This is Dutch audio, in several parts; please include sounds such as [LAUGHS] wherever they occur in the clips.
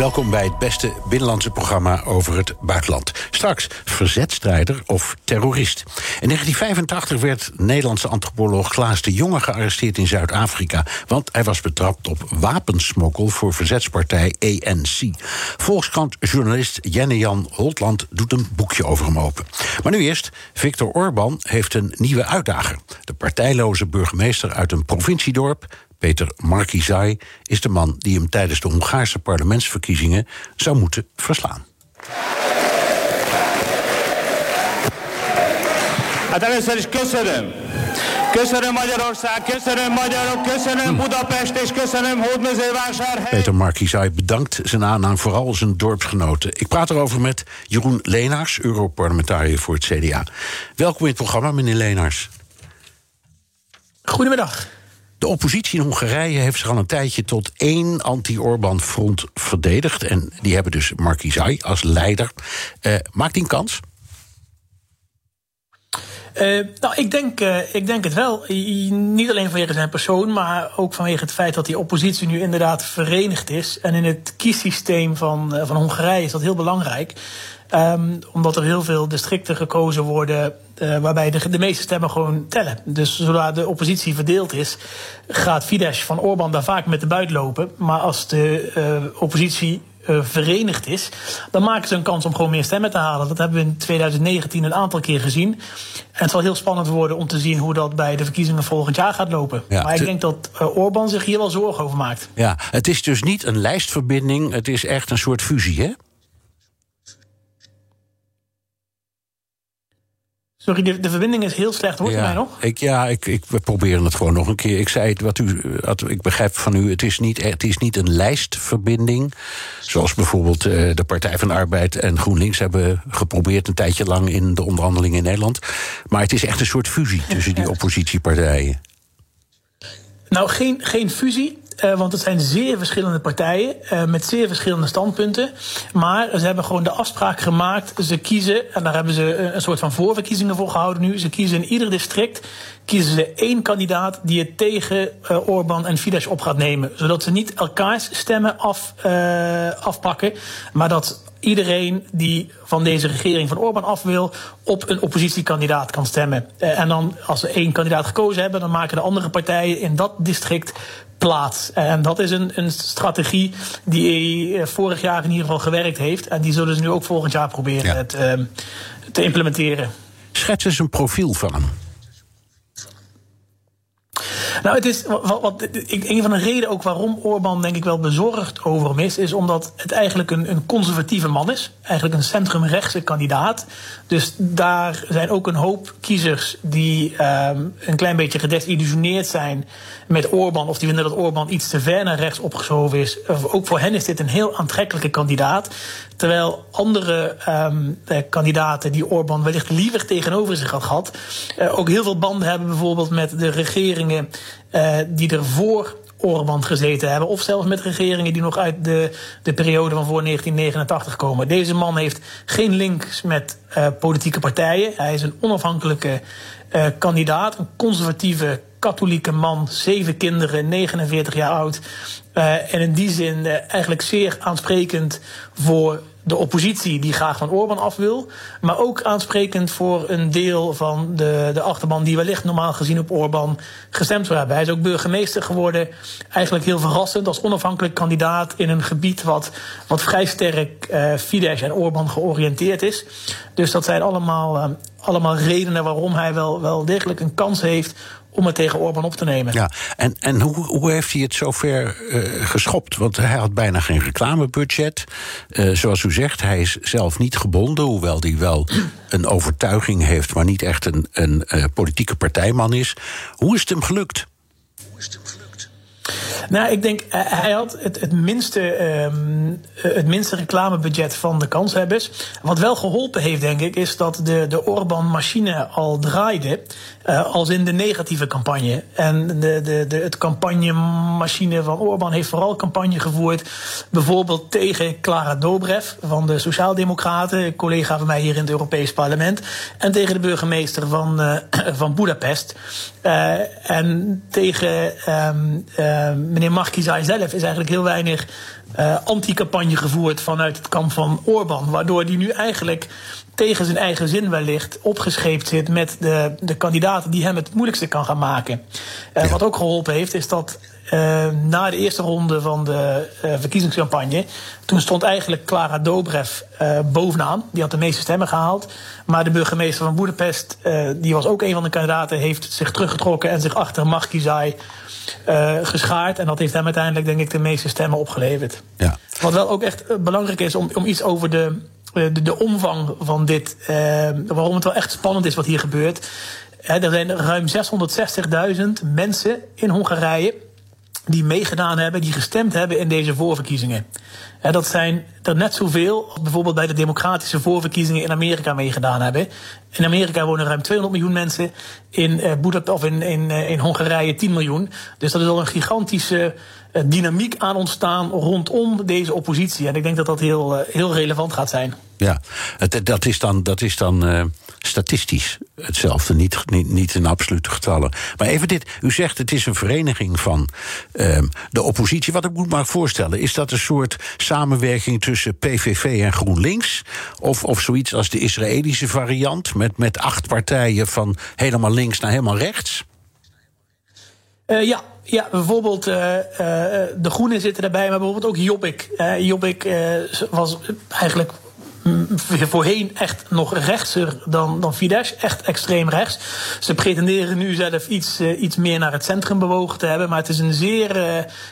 Welkom bij het beste binnenlandse programma over het buitenland. Straks verzetstrijder of terrorist. In 1985 werd Nederlandse antropoloog Klaas de Jonge gearresteerd in Zuid-Afrika. Want hij was betrapt op wapensmokkel voor verzetspartij ANC. Volkskrant-journalist Jenne-Jan Holtland doet een boekje over hem open. Maar nu eerst, Viktor Orban heeft een nieuwe uitdager. De partijloze burgemeester uit een provinciedorp Peter Markizai is de man die hem tijdens de Hongaarse parlementsverkiezingen zou moeten verslaan. Hát először is köszönöm. Köszönöm Magyarország, köszönöm magyarok, köszönöm Budapest és köszönöm Hódmezővásárhely. Peter Markizai bedankt zijn aanhang, vooral zijn dorpsgenoten. Ik praat erover met Jeroen Leenaars, Europarlementariër voor het CDA. Welkom in het programma, meneer Leenaars. Goedemiddag. De oppositie in Hongarije heeft zich al een tijdje tot één anti-Orban-front verdedigd. En die hebben dus Markizai als leider. Uh, maakt hij een kans? Uh, nou, ik denk, uh, ik denk het wel. Niet alleen vanwege zijn persoon, maar ook vanwege het feit dat die oppositie nu inderdaad verenigd is. En in het kiessysteem van, van Hongarije is dat heel belangrijk. Um, omdat er heel veel districten gekozen worden uh, waarbij de, de, meeste stemmen gewoon tellen. Dus zodra de oppositie verdeeld is, gaat Fidesz van Orbán daar vaak met de buit lopen. Maar als de uh, oppositie uh, verenigd is, dan maken ze een kans om gewoon meer stemmen te halen. Dat hebben we in 2019 een aantal keer gezien. En het zal heel spannend worden om te zien hoe dat bij de verkiezingen volgend jaar gaat lopen. Ja, maar ik denk dat uh, Orbán zich hier wel zorgen over maakt. Ja, het is dus niet een lijstverbinding, het is echt een soort fusie, hè? Sorry, de, de, verbinding is heel slecht. Hoort ja, u mij nog? Ik, ja, ik, ik, we proberen het gewoon nog een keer. Ik zei het, wat u, wat, ik begrijp van u, het is, niet, het is niet een lijstverbinding. Zoals bijvoorbeeld uh, de Partij van de Arbeid en GroenLinks hebben geprobeerd een tijdje lang in de onderhandelingen in Nederland. Maar het is echt een soort fusie tussen die oppositiepartijen. Nou, geen, geen fusie. Uh, want het zijn zeer verschillende partijen uh, met zeer verschillende standpunten. Maar ze hebben gewoon de afspraak gemaakt. Ze kiezen, en daar hebben ze een soort van voorverkiezingen voor gehouden nu. Ze kiezen in ieder district kiezen ze één kandidaat die het tegen uh, Orbán en Fidesz op gaat nemen. Zodat ze niet elkaars stemmen af, afpakken. Maar dat iedereen die van deze regering van Orbán af wil, op een oppositiekandidaat kan stemmen. en dan, als ze één kandidaat gekozen hebben, dan maken de andere partijen in dat district plaats. En dat is een, een strategie die vorig jaar in ieder geval gewerkt heeft. En die zullen ze nu ook volgend jaar proberen ja. het, uh, te implementeren. Schets eens een profiel van hem. Nou, het is wat, wat, een van de redenen ook waarom Orbán denk ik wel bezorgd over hem is, is omdat het eigenlijk een, een conservatieve man is. Eigenlijk een centrumrechtse kandidaat. Dus daar zijn ook een hoop kiezers die um, een klein beetje gedesillusioneerd zijn met Orbán. Of die vinden dat Orbán iets te ver naar rechts opgeschoven is. Ook voor hen is dit een heel aantrekkelijke kandidaat. Terwijl andere um, eh, kandidaten die Orbán wellicht liever tegenover zich had gehad, uh, ook heel veel banden hebben bijvoorbeeld met de regeringen uh, die er Orbán gezeten hebben. Of zelfs met regeringen die nog uit de, de periode van voor 1989 komen. Deze man heeft geen links met uh, politieke partijen. Hij is een onafhankelijke uh, kandidaat, een conservatieve katholieke man, zeven kinderen, 49 jaar oud. Uh, en in die zin eigenlijk zeer aansprekend voor de oppositie die graag van Orbán af wil. Maar ook aansprekend voor een deel van de, de achterban die wellicht normaal gezien op Orbán gestemd zou hebben. Hij is ook burgemeester geworden. Eigenlijk heel verrassend als onafhankelijk kandidaat in een gebied wat, wat vrij sterk uh, Fidesz en Orbán georiënteerd is. Dus dat zijn allemaal, uh, allemaal redenen waarom hij wel, wel degelijk een kans heeft om het tegen Orbán op te nemen. Ja, en, en hoe, hoe heeft hij het zover uh, geschopt? Want hij had bijna geen reclamebudget. Uh, zoals u zegt, hij is zelf niet gebonden, hoewel hij wel [CLEARS THROAT] een overtuiging heeft, maar niet echt een, een uh, politieke partijman is. Hoe is het hem gelukt? Hoe is het hem gelukt? Nou, ik denk, eh, hij had het, het, minste, um, het minste reclamebudget van de kanshebbers. Wat wel geholpen heeft, denk ik, is dat de, de Orbán-machine al draaide. Uh, als in de negatieve campagne. En de, de, de, het campagnemachine van Orbán heeft vooral campagne gevoerd. Bijvoorbeeld tegen Clara Dobrev van de Sociaaldemocraten, collega van mij hier in het Europees Parlement. En tegen de burgemeester van, uh, [CLEARS THROAT] van Budapest. Uh, en tegen um, meneer Markizai zelf is eigenlijk heel weinig uh, anti-campagne gevoerd vanuit het kamp van Orbán. Waardoor die nu eigenlijk tegen zijn eigen zin wellicht opgescheept zit met de, de kandidaten die hem het moeilijkste kan gaan maken. Ja. Wat ook geholpen heeft, is dat uh, na de eerste ronde van de uh, verkiezingscampagne. Toen stond eigenlijk Clara Dobrev bovenaan. Die had de meeste stemmen gehaald. Maar de burgemeester van Boedapest, die was ook een van de kandidaten, heeft zich teruggetrokken en zich achter Markizai geschaard. En dat heeft hem uiteindelijk, denk ik, de meeste stemmen opgeleverd. Ja. Wat wel ook echt belangrijk is om, om iets over de, de, de omvang van dit. Uh, waarom het wel echt spannend is wat hier gebeurt. Er zijn ruim 660.000 mensen in Hongarije die meegedaan hebben, die gestemd hebben in deze voorverkiezingen. En dat zijn er net zoveel als bijvoorbeeld bij de democratische voorverkiezingen in Amerika meegedaan hebben. In Amerika wonen ruim 200 miljoen mensen, in, uh, Budapest, of in, in, uh, in Hongarije 10 miljoen. Dus dat is al een gigantische dynamiek aan ontstaan rondom deze oppositie. En ik denk dat dat heel, heel relevant gaat zijn. Ja, het, dat is dan, dat is dan uh, statistisch hetzelfde, niet, niet, niet in absolute getallen. Maar even dit, u zegt het is een vereniging van uh, de oppositie. Wat ik moet maar voorstellen, is dat een soort samenwerking tussen PVV en GroenLinks? Of, of zoiets als de Israëlische variant, met, met acht partijen van helemaal links naar helemaal rechts? Uh, ja, ja, bijvoorbeeld uh, uh, de Groenen zitten erbij, maar bijvoorbeeld ook Jobbik. Jobbik was eigenlijk voorheen echt nog rechtser dan, dan Fidesz, echt extreem rechts. Ze pretenderen nu zelf iets, iets meer naar het centrum bewogen te hebben, maar het is een zeer,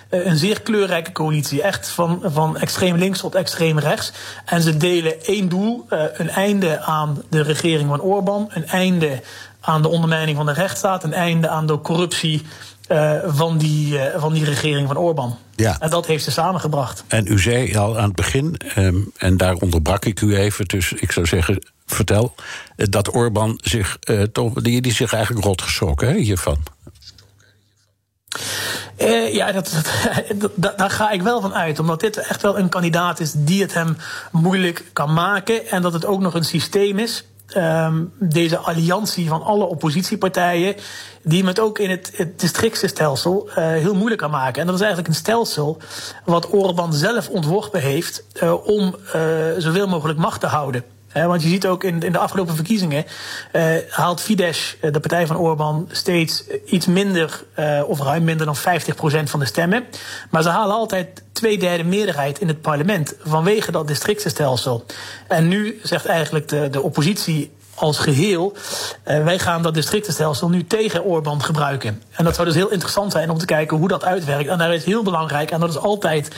een zeer kleurrijke coalitie. Echt van, van extreem links tot extreem rechts. En ze delen één doel: een einde aan de regering van Orbán, een einde aan de ondermijning van de rechtsstaat, een einde aan de corruptie uh, van, die, uh, van die regering van Orbán. Ja. En dat heeft ze samengebracht. En u zei al aan het begin, um, en daar onderbrak ik u even, dus ik zou zeggen, vertel, dat Orbán zich, toch, die, die zich eigenlijk rot geschrokken hè, hiervan. Uh, ja, dat, [LAUGHS] dat, dat, daar ga ik wel van uit. Omdat dit echt wel een kandidaat is die het hem moeilijk kan maken. En dat het ook nog een systeem is um, deze alliantie van alle oppositiepartijen, die het ook in het, het districtenstelsel uh, heel moeilijk kan maken. En dat is eigenlijk een stelsel wat Orbán zelf ontworpen heeft uh, om uh, zoveel mogelijk macht te houden. Want je ziet ook in, in de afgelopen verkiezingen haalt Fidesz, de partij van Orbán, steeds iets minder, of ruim minder dan 50% van de stemmen. Maar ze halen altijd twee derde meerderheid in het parlement vanwege dat districtenstelsel. En nu zegt eigenlijk de, de oppositie als geheel. Uh, wij gaan dat districtenstelsel nu tegen Orbán gebruiken. En dat zou dus heel interessant zijn om te kijken hoe dat uitwerkt. En daar is heel belangrijk, en dat is altijd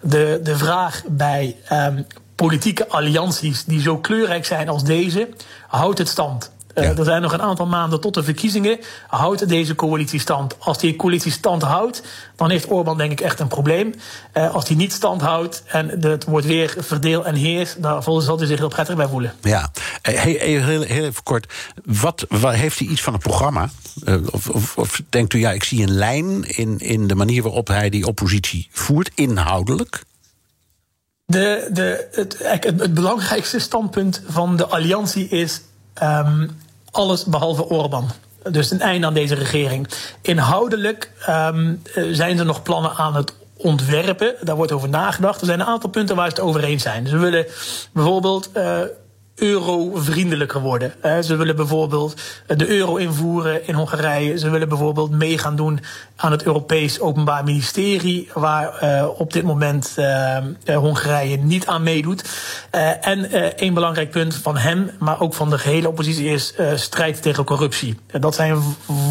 de, de vraag bij um, politieke allianties die zo kleurrijk zijn als deze, houdt het stand. Ja. Uh, er zijn nog een aantal maanden tot de verkiezingen. Houdt deze coalitie stand? Als die coalitie stand houdt, dan heeft Orbán denk ik echt een probleem. Uh, als die niet stand houdt en het wordt weer verdeel en heers, dan zal hij zich heel prettig bij voelen. Ja, heel, heel, heel even kort. Wat, wat, heeft hij iets van een programma? Uh, of, of, of denkt u, ja, ik zie een lijn in, in de manier waarop hij die oppositie voert, inhoudelijk? De, de, het, het, het, belangrijkste standpunt van de alliantie is um, alles behalve Orbán. Dus een einde aan deze regering. Inhoudelijk um, zijn er nog plannen aan het ontwerpen. Daar wordt over nagedacht. Er zijn een aantal punten waar ze het over eens zijn. Ze willen bijvoorbeeld. Uh, euro-vriendelijker worden. Ze willen bijvoorbeeld de euro invoeren in Hongarije. Ze willen bijvoorbeeld meegaan doen aan het Europees Openbaar Ministerie, waar uh, op dit moment uh, Hongarije niet aan meedoet. En één belangrijk punt van hem, maar ook van de gehele oppositie, is strijd tegen corruptie. dat zijn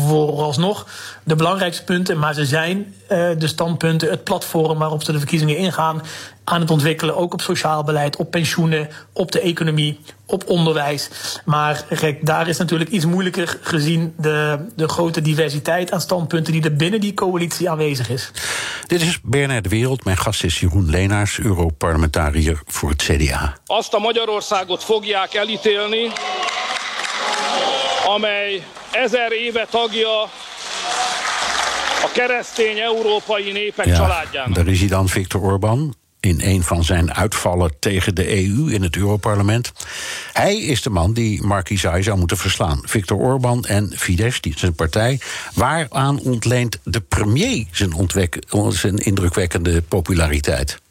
vooralsnog de belangrijkste punten, maar ze zijn de standpunten, het platform waarop ze de verkiezingen ingaan. Aan het ontwikkelen, ook op sociaal beleid, op pensioenen, op de economie, op onderwijs. Maar kijk, daar is natuurlijk iets moeilijker gezien de, de grote diversiteit aan standpunten die er binnen die coalitie aanwezig is. Dit is BNR De Wereld. Mijn gast is Jeroen Leenaars, Europarlementariër voor het CDA. Azt a Magyarországot fogják elítélni, amely ezer éve tagja a keresztény európai népek Ja, családjának. daar is hij dan, Viktor Orban. In een van zijn uitvallen tegen de EU in het Europarlement. Hij is de man die Markizai zou moeten verslaan. Viktor Orban en Fidesz, die zijn partij. Waaraan ontleent de premier zijn, zijn indrukwekkende populariteit?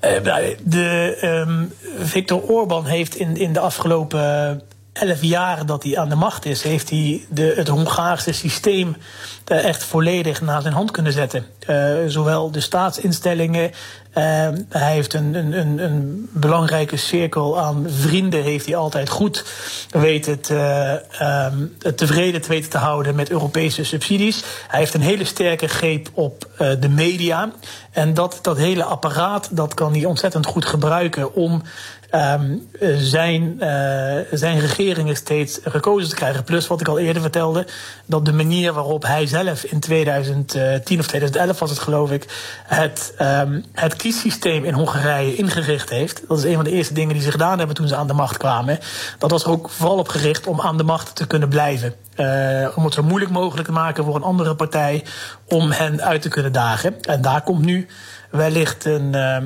Nou, de, ehm Viktor Orban heeft in, in de afgelopen elf jaar dat hij aan de macht is, heeft hij de, het Hongaarse systeem eh, echt volledig naar zijn hand kunnen zetten. Eh, zowel de staatsinstellingen, eh, hij heeft een, een, een, belangrijke cirkel aan vrienden, heeft hij altijd goed weten te, ehm, tevreden te weten te houden met Europese subsidies. Hij heeft een hele sterke greep op de media. En dat, dat hele apparaat dat kan hij ontzettend goed gebruiken om ehm, eh, zijn, eh, zijn regeringen steeds gekozen te krijgen. Plus wat ik al eerder vertelde, dat de manier waarop hij zelf in 2010 of 2011 was het geloof ik, het, ehm, het kiessysteem in Hongarije ingericht heeft. Dat is een van de eerste dingen die ze gedaan hebben toen ze aan de macht kwamen. Dat was ook vooral op gericht om aan de macht te kunnen blijven. Eh, om het zo moeilijk mogelijk te maken voor een andere partij om hen uit te kunnen dagen. En daar komt nu wellicht een, eh,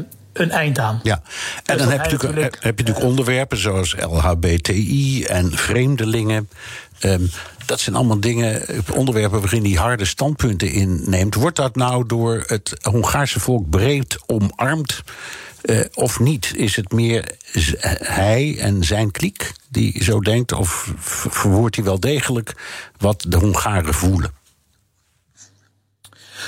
een eind aan. Ja, en Dus dan heb je, natuurlijk, heb je natuurlijk onderwerpen zoals LHBTI en vreemdelingen. Ehm, dat zijn allemaal dingen, onderwerpen waarin hij harde standpunten inneemt. Wordt dat nou door het Hongaarse volk breed omarmd? eh, of niet? Is het meer hij en zijn kliek die zo denkt? Of verwoordt hij wel degelijk wat de Hongaren voelen?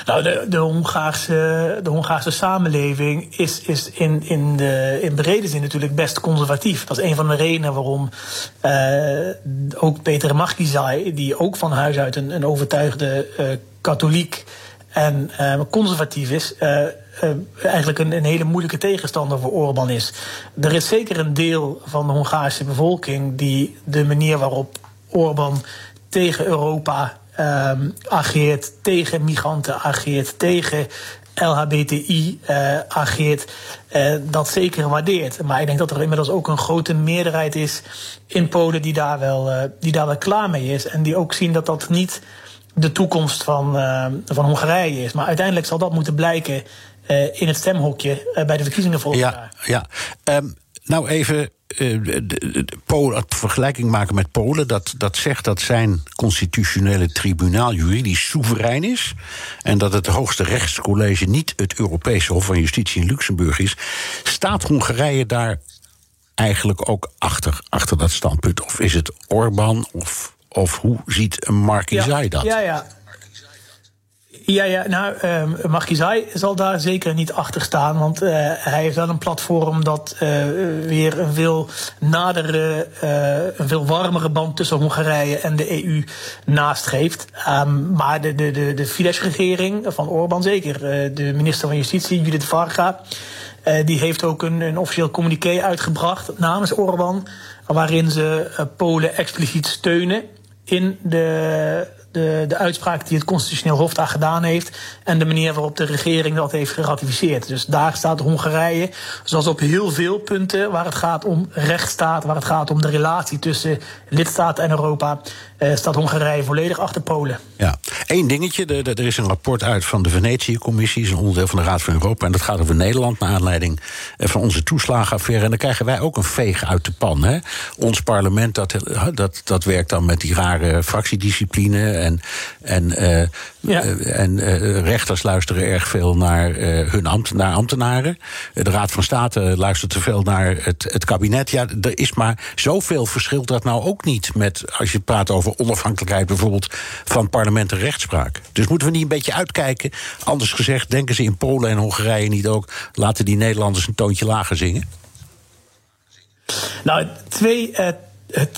Nou, de, de, Hongaarse, de Hongaarse samenleving is, is in, in, de, in brede zin natuurlijk best conservatief. Dat is een van de redenen waarom eh, ook Peter Markizai, die ook van huis uit een, een overtuigde eh, katholiek en eh, conservatief is, eigenlijk een, een hele moeilijke tegenstander voor Orbán is. Er is zeker een deel van de Hongaarse bevolking die de manier waarop Orbán tegen Europa ehm, ageert, tegen migranten ageert, tegen LHBTI eh, ageert, eh, dat zeker waardeert. Maar ik denk dat er inmiddels ook een grote meerderheid is in Polen die daar wel, eh, die daar wel klaar mee is. En die ook zien dat dat niet de toekomst van, van Hongarije is. Maar uiteindelijk zal dat moeten blijken in het stemhokje bij de verkiezingen volgend jaar. Ja. Ehm, nou even Polen, het vergelijking maken met Polen. Dat, dat zegt dat zijn constitutionele tribunaal juridisch soeverein is. En dat het hoogste rechtscollege niet het Europese Hof van Justitie in Luxemburg is. Staat Hongarije daar eigenlijk ook achter, achter dat standpunt? Of is het Orbán? Of, of hoe ziet Markizai dat? Ja, ja. Ja, ja, nou, Markizai zal daar zeker niet achter staan. Want uh, hij heeft wel een platform dat uh, weer een veel nadere, uh, een veel warmere band tussen Hongarije en de EU nastreeft. Um, maar de, de, de, de Fidesz-regering van Orbán zeker. de minister van Justitie, Judith Varga, die heeft ook een, een officieel communiqué uitgebracht namens Orbán. Waarin ze Polen expliciet steunen in de, de, de uitspraak die het Constitutioneel Hof daar gedaan heeft. En de manier waarop de regering dat heeft geratificeerd. Dus daar staat Hongarije, zoals op heel veel punten waar het gaat om rechtsstaat, waar het gaat om de relatie tussen lidstaten en Europa, eh, staat Hongarije volledig achter Polen. Ja, één dingetje. Er, is een rapport uit van de Venetië-commissie, is een onderdeel van de Raad van Europa. En dat gaat over Nederland, naar aanleiding van onze toeslagenaffaire. En dan krijgen wij ook een veeg uit de pan. Hè? Ons parlement, dat, dat, dat werkt dan met die rare fractiediscipline. En, en, ja. uh, en uh, rechters luisteren erg veel naar hun ambt, naar ambtenaren. De Raad van State luistert te veel naar het, het kabinet. Ja, er is maar zoveel verschil dat nou ook niet met als je praat over onafhankelijkheid bijvoorbeeld van parlement en rechtspraak. Dus moeten we niet een beetje uitkijken. Anders gezegd, denken ze in Polen en Hongarije niet ook, laten die Nederlanders een toontje lager zingen? Nou, twee. Uh,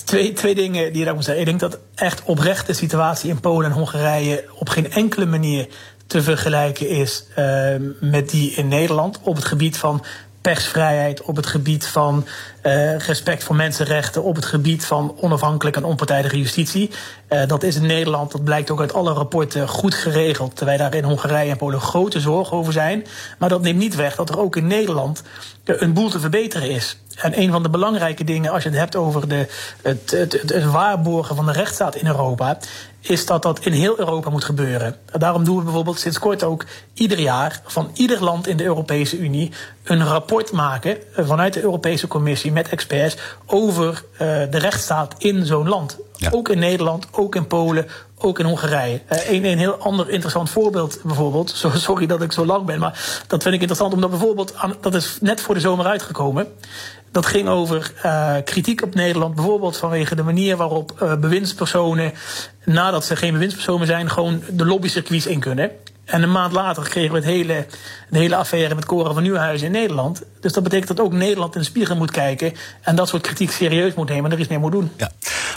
Twee, twee dingen die daar moet zeggen. Ik denk dat echt oprecht de situatie in Polen en Hongarije op geen enkele manier te vergelijken is uh, met die in Nederland op het gebied van persvrijheid, op het gebied van uh, respect voor mensenrechten, op het gebied van onafhankelijke en onpartijdige justitie. Uh, dat is in Nederland, dat blijkt ook uit alle rapporten, goed geregeld. Terwijl daar in Hongarije en Polen grote zorgen over zijn. Maar dat neemt niet weg dat er ook in Nederland een boel te verbeteren is. En een van de belangrijke dingen, als je het hebt over de, het, waarborgen van de rechtsstaat in Europa, is dat dat in heel Europa moet gebeuren. Daarom doen we bijvoorbeeld sinds kort ook ieder jaar van ieder land in de Europese Unie een rapport maken vanuit de Europese Commissie met experts over de rechtsstaat in zo'n land. Ook in Nederland, ook in Polen, ook in Hongarije. Uh, een, een heel ander interessant voorbeeld bijvoorbeeld. [LAUGHS] Sorry dat ik zo lang ben, maar dat vind ik interessant omdat bijvoorbeeld, dat is net voor de zomer uitgekomen. Dat ging over uh, kritiek op Nederland, bijvoorbeeld vanwege de manier waarop uh, bewindspersonen, nadat ze geen bewindspersonen zijn, gewoon de lobbycircuits in kunnen. En een maand later kregen we het hele, de hele affaire met Cora van Nieuwhuizen in Nederland. Dus dat betekent dat ook Nederland in de spiegel moet kijken. En dat soort kritiek serieus moet nemen en er iets mee moet doen. Ja.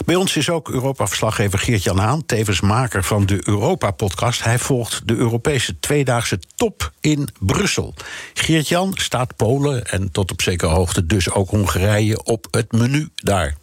Bij ons is ook Europa-verslaggever Geert-Jan Haan, tevens maker van de Europa-podcast. Hij volgt de Europese tweedaagse top in Brussel. Geert-Jan staat Polen en tot op zekere hoogte dus ook Hongarije op het menu daar.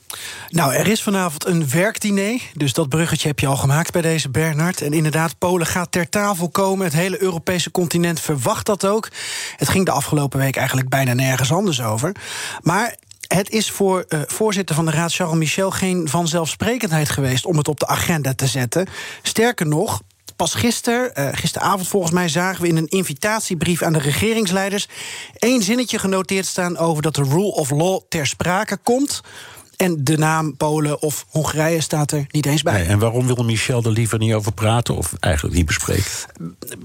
Nou, er is vanavond een werkdiner. Dus dat bruggetje heb je al gemaakt bij deze Bernard. En inderdaad, Polen gaat ter tafel komen. Het hele Europese continent verwacht dat ook. Het ging de afgelopen week eigenlijk bijna nergens anders over. Maar het is voor uh, voorzitter van de Raad Charles Michel geen vanzelfsprekendheid geweest om het op de agenda te zetten. Sterker nog, pas gisteren, uh, gisteravond volgens mij, zagen we in een invitatiebrief aan de regeringsleiders één zinnetje genoteerd staan over dat de rule of law ter sprake komt. En de naam Polen of Hongarije staat er niet eens bij. Nee, en waarom wil Michel er liever niet over praten of eigenlijk niet bespreken?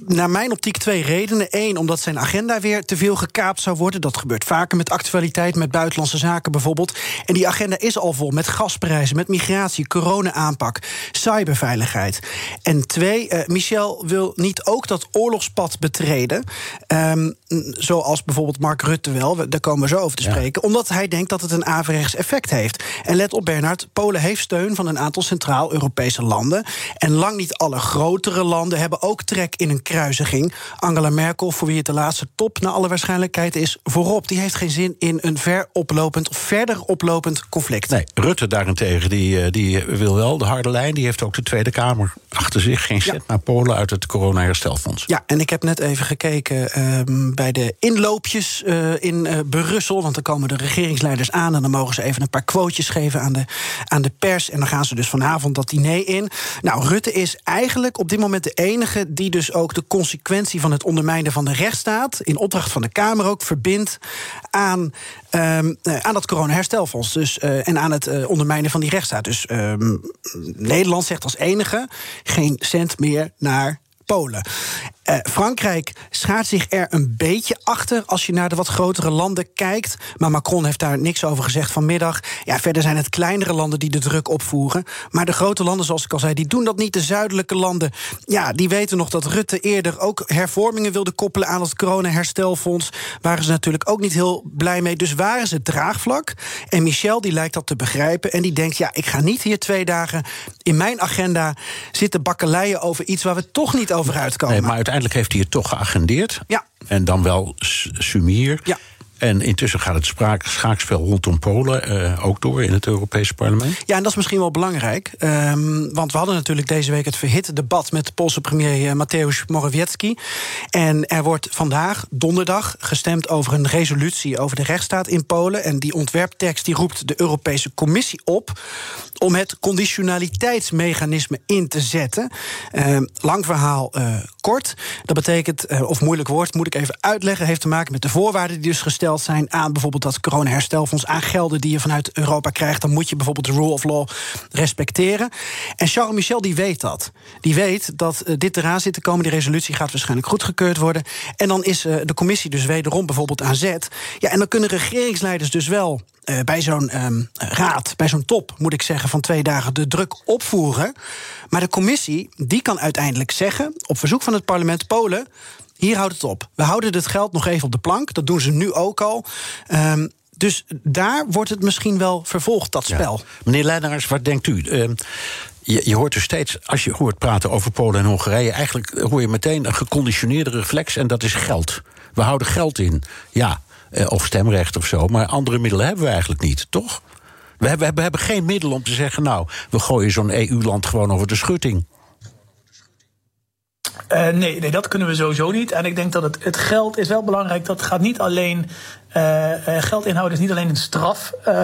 Naar mijn optiek twee redenen. Eén, omdat zijn agenda weer te veel gekaapt zou worden. Dat gebeurt vaker met actualiteit, met buitenlandse zaken bijvoorbeeld. En die agenda is al vol met gasprijzen, met migratie, corona-aanpak, cyberveiligheid. En twee, uh, Michel wil niet ook dat oorlogspad betreden. Um, zoals bijvoorbeeld Mark Rutte wel, daar komen we zo over te spreken. Omdat hij denkt dat het een averechts effect heeft. En let op, Bernard, Polen heeft steun van een aantal Centraal-Europese landen. En lang niet alle grotere landen hebben ook trek in een kruisiging. Angela Merkel, voor wie het de laatste top naar alle waarschijnlijkheid is, voorop. Die heeft geen zin in een veroplopend of verder oplopend conflict. Nee, Rutte daarentegen, die, die wil wel de harde lijn. Die heeft ook de Tweede Kamer achter zich. Geen ja. naar Polen uit het corona-herstelfonds. Ja, en ik heb net even gekeken uh, bij de inloopjes uh, in uh, Brussel. Want dan komen de regeringsleiders aan en dan mogen ze even een paar quotejes geven aan de, aan de pers. En dan gaan ze dus vanavond dat diner in. Nou, Rutte is eigenlijk op dit moment de enige die dus ook de consequentie van het ondermijnen van de rechtsstaat, in opdracht van de Kamer ook, verbindt aan, um, aan dat corona-herstelfonds. Dus, uh, en aan het uh, ondermijnen van die rechtsstaat. Dus um, Nederland zegt als enige geen cent meer naar Polen. Uh, Frankrijk schaart zich er een beetje achter als je naar de wat grotere landen kijkt. Maar Macron heeft daar niks over gezegd vanmiddag. Ja, verder zijn het kleinere landen die de druk opvoeren. Maar de grote landen, zoals ik al zei, die doen dat niet. De zuidelijke landen, ja, die weten nog dat Rutte eerder ook hervormingen wilde koppelen aan het corona-herstelfonds. Waren ze natuurlijk ook niet heel blij mee. Dus waren ze draagvlak. En Michel, die lijkt dat te begrijpen. En die denkt, ja, ik ga niet hier twee dagen in mijn agenda zitten bakkeleien over iets waar we toch niet over uitkomen. Nee, maar uiteindelijk heeft hij het toch geagendeerd. Ja. En dan wel sumier. Ja. En intussen gaat het spraak, schaakspel rondom Polen uh, ook door in het Europese parlement. Ja, en dat is misschien wel belangrijk. Um, want we hadden natuurlijk deze week het verhitte debat met de Poolse premier uh, Mateusz Morawiecki. En er wordt vandaag, donderdag, gestemd over een resolutie over de rechtsstaat in Polen. En die ontwerptekst die roept de Europese Commissie op om het conditionaliteitsmechanisme in te zetten. Uh, lang verhaal uh, kort. Dat betekent, uh, of moeilijk woord, moet ik even uitleggen, heeft te maken met de voorwaarden die dus gesteld zijn aan bijvoorbeeld dat corona-herstelfonds, aan gelden die je vanuit Europa krijgt. Dan moet je bijvoorbeeld de rule of law respecteren. En Charles Michel die weet dat. Die weet dat dit eraan zit te komen. Die resolutie gaat waarschijnlijk goedgekeurd worden. En dan is de commissie dus wederom bijvoorbeeld aan zet. Ja, en dan kunnen regeringsleiders dus wel uh, bij zo'n um, raad, bij zo'n top, moet ik zeggen, van twee dagen de druk opvoeren. Maar de commissie, die kan uiteindelijk zeggen, op verzoek van het parlement Polen. Hier houdt het op. We houden het geld nog even op de plank. Dat doen ze nu ook al. Um, dus daar wordt het misschien wel vervolgd, dat spel. Meneer Leideraars, wat denkt u? Uh, je, je, hoort dus steeds, als je hoort praten over Polen en Hongarije, eigenlijk hoor je meteen een geconditioneerde reflex en dat is geld. We houden geld in. Ja, eh, of stemrecht of zo, maar andere middelen hebben we eigenlijk niet, toch? We hebben, we hebben, geen middel om te zeggen, nou, we gooien zo'n EU-land gewoon over de schutting. Uh, nee, nee, dat kunnen we sowieso niet. En ik denk dat het, het geld is wel belangrijk. Dat gaat niet alleen uh, geld inhouden is niet alleen een straf. Uh,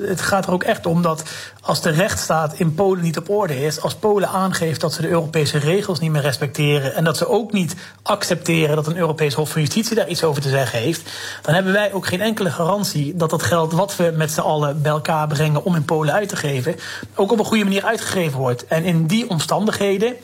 het gaat er ook echt om dat als de rechtsstaat in Polen niet op orde is, als Polen aangeeft dat ze de Europese regels niet meer respecteren en dat ze ook niet accepteren dat een Europees Hof van Justitie daar iets over te zeggen heeft, dan hebben wij ook geen enkele garantie dat dat geld wat we met z'n allen bij elkaar brengen om in Polen uit te geven, ook op een goede manier uitgegeven wordt. En in die omstandigheden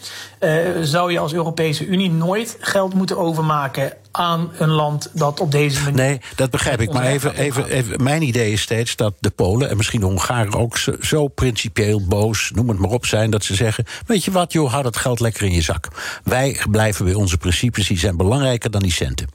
zou je als Europese Unie nooit geld moeten overmaken aan een land dat op deze manier. Nee, dat begrijp ik. Maar even, even, even, mijn idee is steeds dat de Polen en misschien de Hongaren ook zo, zo principieel boos, noem het maar op, zijn dat ze zeggen: Weet je wat, joh, hou dat geld lekker in je zak. Wij blijven bij onze principes, die zijn belangrijker dan die centen.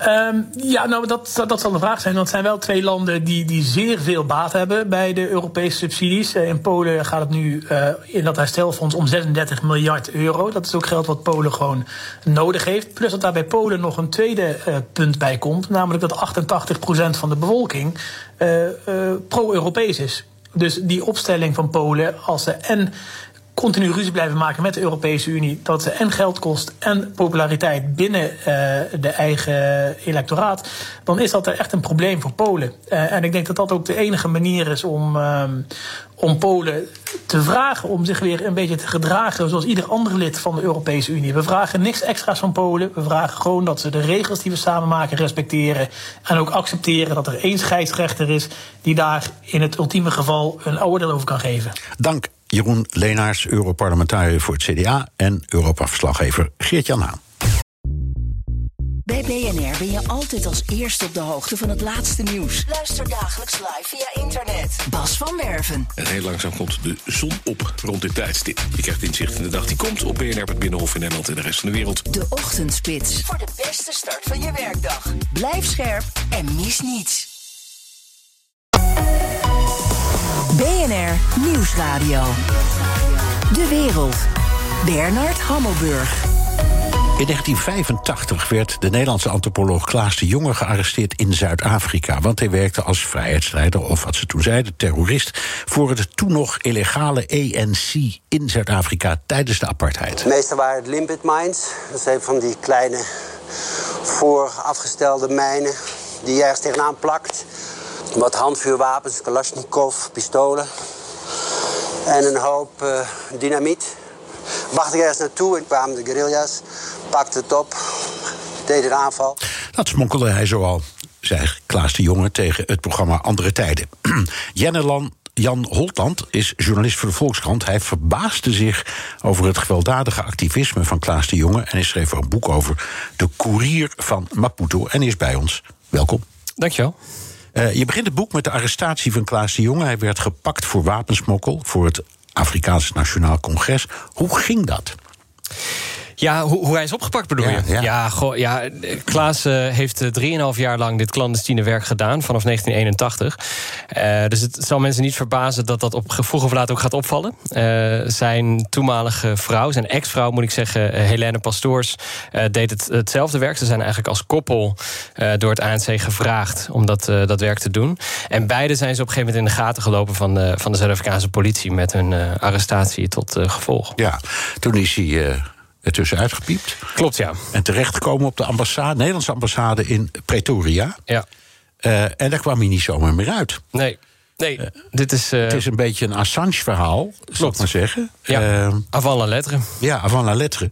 Um, ja, nou, dat, dat zal de vraag zijn. Want het zijn wel twee landen die, die zeer veel baat hebben bij de Europese subsidies. Uh, in Polen gaat het nu uh, in dat herstelfonds om 36 miljard euro. Dat is ook geld wat Polen gewoon nodig heeft. Plus dat daar bij Polen nog een tweede uh, punt bij komt. Namelijk dat 88% van de bevolking pro-Europees is. Dus die opstelling van Polen, als ze en continu ruzie blijven maken met de Europese Unie. Dat ze en geld kost en populariteit binnen uh, de eigen electoraat. Dan is dat echt een probleem voor Polen. Uh, en ik denk dat dat ook de enige manier is om, uh, om Polen te vragen om zich weer een beetje te gedragen zoals ieder ander lid van de Europese Unie. We vragen niks extra's van Polen. We vragen gewoon dat ze de regels die we samen maken respecteren. En ook accepteren dat er één scheidsrechter is die daar in het ultieme geval een oordeel over kan geven. Dank. Jeroen Leenaars, Europarlementariër voor het CDA... en Europa-verslaggever Geert-Jan Haan. Bij BNR ben je altijd als eerste op de hoogte van het laatste nieuws. Luister dagelijks live via internet. Bas van Werven. En heel langzaam komt de zon op rond dit tijdstip. Je krijgt inzicht in de dag die komt op BNR, het Binnenhof in Nederland en de rest van de wereld. De Ochtendspits. Voor de beste start van je werkdag. Blijf scherp en mis niets. BNR Nieuwsradio. De wereld. Bernard Hammelburg. In 1985 werd de Nederlandse antropoloog Klaas de Jonge gearresteerd in Zuid-Afrika. Want hij werkte als vrijheidsstrijder, of wat ze toen zeiden, terrorist. voor het toen nog illegale ANC in Zuid-Afrika tijdens de apartheid. De meeste waren het limpet mines. Dat zijn van die kleine voorafgestelde mijnen die je ergens tegenaan plakt. Wat handvuurwapens, Kalashnikov, pistolen. En een hoop uh, dynamiet. Wacht ik ergens naartoe en kwamen de guerrillas, pakten het op, deden een aanval. Dat smokkelde hij zoal, zei Klaas de Jonge tegen het programma Andere Tijden. [CLEARS THROAT] Jennelan Jan Holtland is journalist voor de Volkskrant. Hij verbaasde zich over het gewelddadige activisme van Klaas de Jonge... en hij schreef er een boek over, De Koerier van Maputo. En is bij ons. Welkom. Dankjewel. Uh, je begint het boek met de arrestatie van Klaas de Jonge. Hij werd gepakt voor wapensmokkel voor het Afrikaans Nationaal Congres. Hoe ging dat? Ja, hoe, hoe, hij is opgepakt bedoel ja, je? Ja, ja, goh, ja Klaas uh, heeft 3,5 jaar lang dit clandestine werk gedaan, vanaf 1981. Uh, dus het zal mensen niet verbazen dat dat op vroeg of laat ook gaat opvallen. Uh, zijn toenmalige vrouw, zijn ex-vrouw moet ik zeggen, Helene Pastoors, deed het, hetzelfde werk. Ze zijn eigenlijk als koppel door het ANC gevraagd om dat, dat werk te doen. En beide zijn ze op een gegeven moment in de gaten gelopen van de, van de Zuid-Afrikaanse politie met hun arrestatie tot gevolg. Ja, toen is hij ertussen uitgepiept. Klopt, ja. En terechtgekomen op de ambassade, Nederlandse ambassade in Pretoria. Ja. Uh, en daar kwam hij niet zomaar meer uit. Nee. Nee, uh, dit is... Uh... Het is een beetje een Assange-verhaal, zal ik maar zeggen. Ja, uh, avant la lettre. Ja, avant la lettre.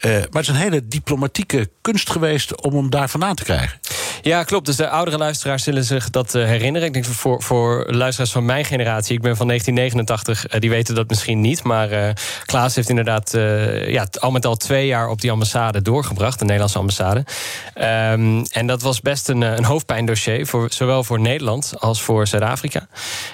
maar het is een hele diplomatieke kunst geweest om hem daar vandaan te krijgen. Ja, klopt. Dus de oudere luisteraars zullen zich dat herinneren. Ik denk voor, voor luisteraars van mijn generatie, ik ben van 1989, die weten dat misschien niet. Maar Klaas heeft inderdaad ja, al met al twee jaar op die ambassade doorgebracht, de Nederlandse ambassade. Um, en dat was best een, een hoofdpijndossier, voor, zowel voor Nederland als voor Zuid-Afrika.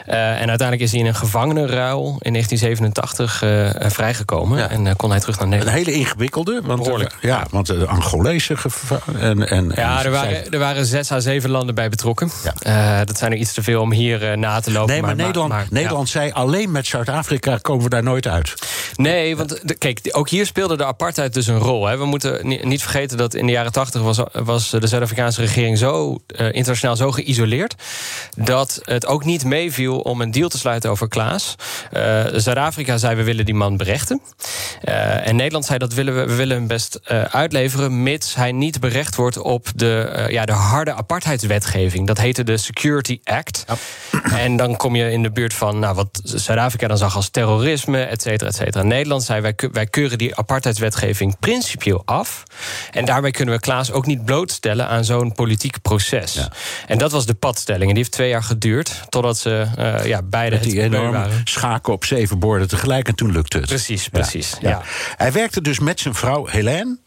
Uh, en uiteindelijk is hij in een gevangenenruil in 1987 uh, vrijgekomen. Ja. En uh, kon hij terug naar Nederland. Een hele ingewikkelde. Want, Behoorlijk. ja, want de Angolese en, en, Ja, er waren, er waren waren zes à zeven landen bij betrokken. Uh, dat zijn er iets te veel om hier uh, na te lopen. Nee, maar, maar Nederland, maar, Nederland ja. zei alleen met Zuid-Afrika komen we daar nooit uit. Nee, want de, kijk, ook hier speelde de apartheid dus een rol. Hè. We moeten niet vergeten dat in de jaren tachtig was, was de Zuid-Afrikaanse regering zo uh, internationaal zo geïsoleerd dat het ook niet meeviel om een deal te sluiten over Klaas. Zuid-Afrika zei we willen die man berechten. en Nederland zei dat willen we, we willen hem best uitleveren, mits hij niet berecht wordt op de, ja, de harde apartheidswetgeving. Dat heette de Security Act. En dan kom je in de buurt van nou, wat Zuid-Afrika dan zag als terrorisme, et cetera, et cetera. Nederland zei wij, wij keuren die apartheidswetgeving principieel af. En daarmee kunnen we Klaas ook niet blootstellen aan zo'n politiek proces. Ja. En dat was de padstelling. En die heeft twee jaar geduurd totdat ze uh, ja, beide die het enorme waren. schaken op zeven borden tegelijk en toen lukte het. Precies, precies. Ja. ja. Hij werkte dus met zijn vrouw Helene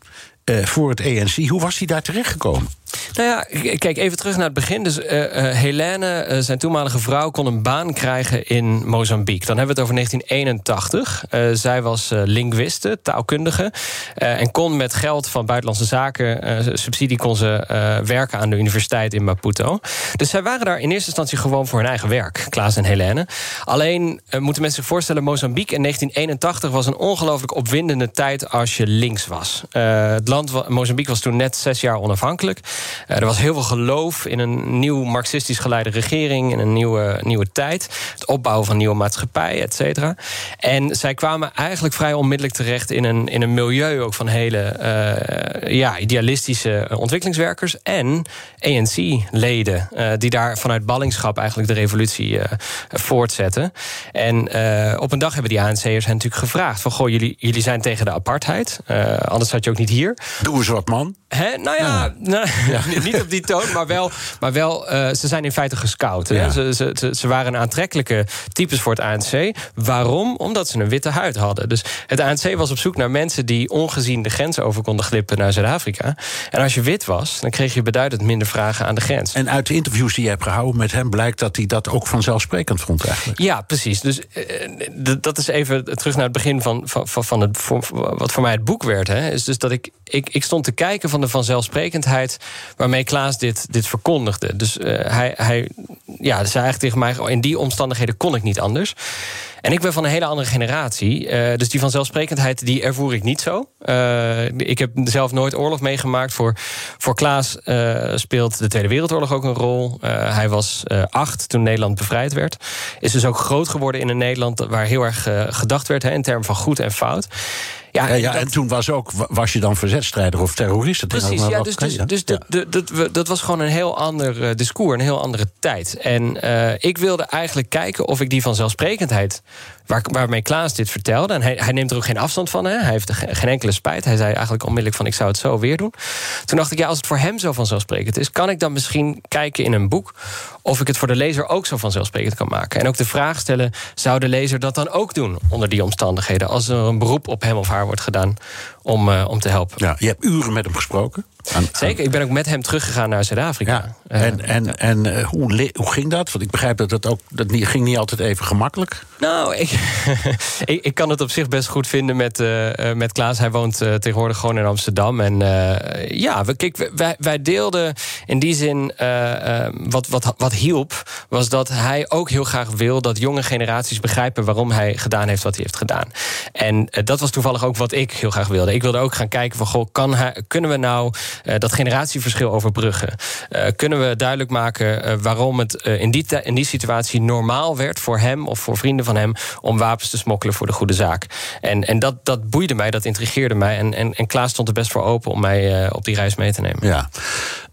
uh, voor het ENC. Hoe was hij daar terechtgekomen? Nou ja, kijk even terug naar het begin. Dus uh, Helene, uh, zijn toenmalige vrouw, kon een baan krijgen in Mozambique. Dan hebben we het over 1981. zij was linguiste, taalkundige. en kon met geld van Buitenlandse Zaken, subsidie, kon ze werken aan de universiteit in Maputo. Dus zij waren daar in eerste instantie gewoon voor hun eigen werk, Klaas en Helene. Alleen moeten mensen zich voorstellen, Mozambique in 1981 was een ongelooflijk opwindende tijd als je links was. het land, Mozambique was toen net zes jaar onafhankelijk. Uh, er was heel veel geloof in een nieuw marxistisch geleide regering... in een nieuwe, nieuwe tijd. Het opbouwen van nieuwe maatschappij, et cetera. En zij kwamen eigenlijk vrij onmiddellijk terecht... in een, in een milieu ook van hele uh, ja, idealistische ontwikkelingswerkers... en ANC-leden uh, die daar vanuit ballingschap... eigenlijk de revolutie voortzetten. En op een dag hebben die ANC'ers hen natuurlijk gevraagd... van, goh, jullie, jullie zijn tegen de apartheid. anders zat je ook niet hier. Doe eens wat, man. Hè? Nou ja, nou, [LAUGHS] ja. niet op die toon, maar wel, maar wel uh, ze zijn in feite gescout. Ja. Ze, ze, ze, waren aantrekkelijke types voor het ANC. Waarom? Omdat ze een witte huid hadden. Dus het ANC was op zoek naar mensen die ongezien de grens over konden glippen naar Zuid-Afrika. En als je wit was, dan kreeg je beduidend minder vragen aan de grens. En uit de interviews die je hebt gehouden met hem blijkt dat hij dat ook vanzelfsprekend vond eigenlijk. Ja, precies. Dus uh, dat is even terug naar het begin van, van, van het, voor, wat voor mij het boek werd. Hè, is dus dat ik, ik, ik stond te kijken van de vanzelfsprekendheid waarmee Klaas dit, dit verkondigde. Dus uh, hij, hij ja, zei eigenlijk tegen mij: in die omstandigheden kon ik niet anders. En ik ben van een hele andere generatie. Uh, dus die vanzelfsprekendheid, die ervoer ik niet zo. Uh, ik heb zelf nooit oorlog meegemaakt. Voor, voor Klaas speelt de Tweede Wereldoorlog ook een rol. hij was acht toen Nederland bevrijd werd. Is dus ook groot geworden in een Nederland... waar heel erg gedacht werd hè, in termen van goed en fout. Ja, ja, ja dat... en toen was, ook, was je dan verzetstrijder of terrorist? Precies, ja, dus, dus, dus ja. Dat, dat, dat was gewoon een heel ander uh, discours, een heel andere tijd. En uh, ik wilde eigenlijk kijken of ik die vanzelfsprekendheid... Waar, waarmee Klaas dit vertelde, en hij, hij neemt er ook geen afstand van... Hè? hij heeft geen enkele spijt, hij zei eigenlijk onmiddellijk van... ik zou het zo weer doen. Toen dacht ik, ja, als het voor hem zo vanzelfsprekend is... kan ik dan misschien kijken in een boek... of ik het voor de lezer ook zo vanzelfsprekend kan maken. En ook de vraag stellen, zou de lezer dat dan ook doen... onder die omstandigheden, als er een beroep op hem of haar wordt gedaan om, uh, om te helpen. Ja, je hebt uren met hem gesproken. Aan, Zeker, ik ben ook met hem teruggegaan naar Zuid-Afrika. Ja. En, en, uh, en uh, hoe, hoe ging dat? Want ik begrijp dat dat ook dat niet, ging niet altijd even gemakkelijk. Nou, ik, [LAUGHS] ik, ik, kan het op zich best goed vinden met, uh, met Klaas. Hij woont tegenwoordig gewoon in Amsterdam. En ja, we, kijk, wij, wij deelden in die zin wat, wat, wat hielp... was dat hij ook heel graag wil dat jonge generaties begrijpen... waarom hij gedaan heeft wat hij heeft gedaan. En dat was toevallig ook wat ik heel graag wilde. Ik wilde ook gaan kijken van, goh, kan kunnen we nou uh, dat generatieverschil overbruggen? Uh, kunnen we duidelijk maken uh, waarom het in, die in die situatie normaal werd voor hem of voor vrienden van hem om wapens te smokkelen voor de goede zaak? En, en dat, dat boeide mij, dat intrigeerde mij. En, en, en Klaas stond er best voor open om mij op die reis mee te nemen. Ja,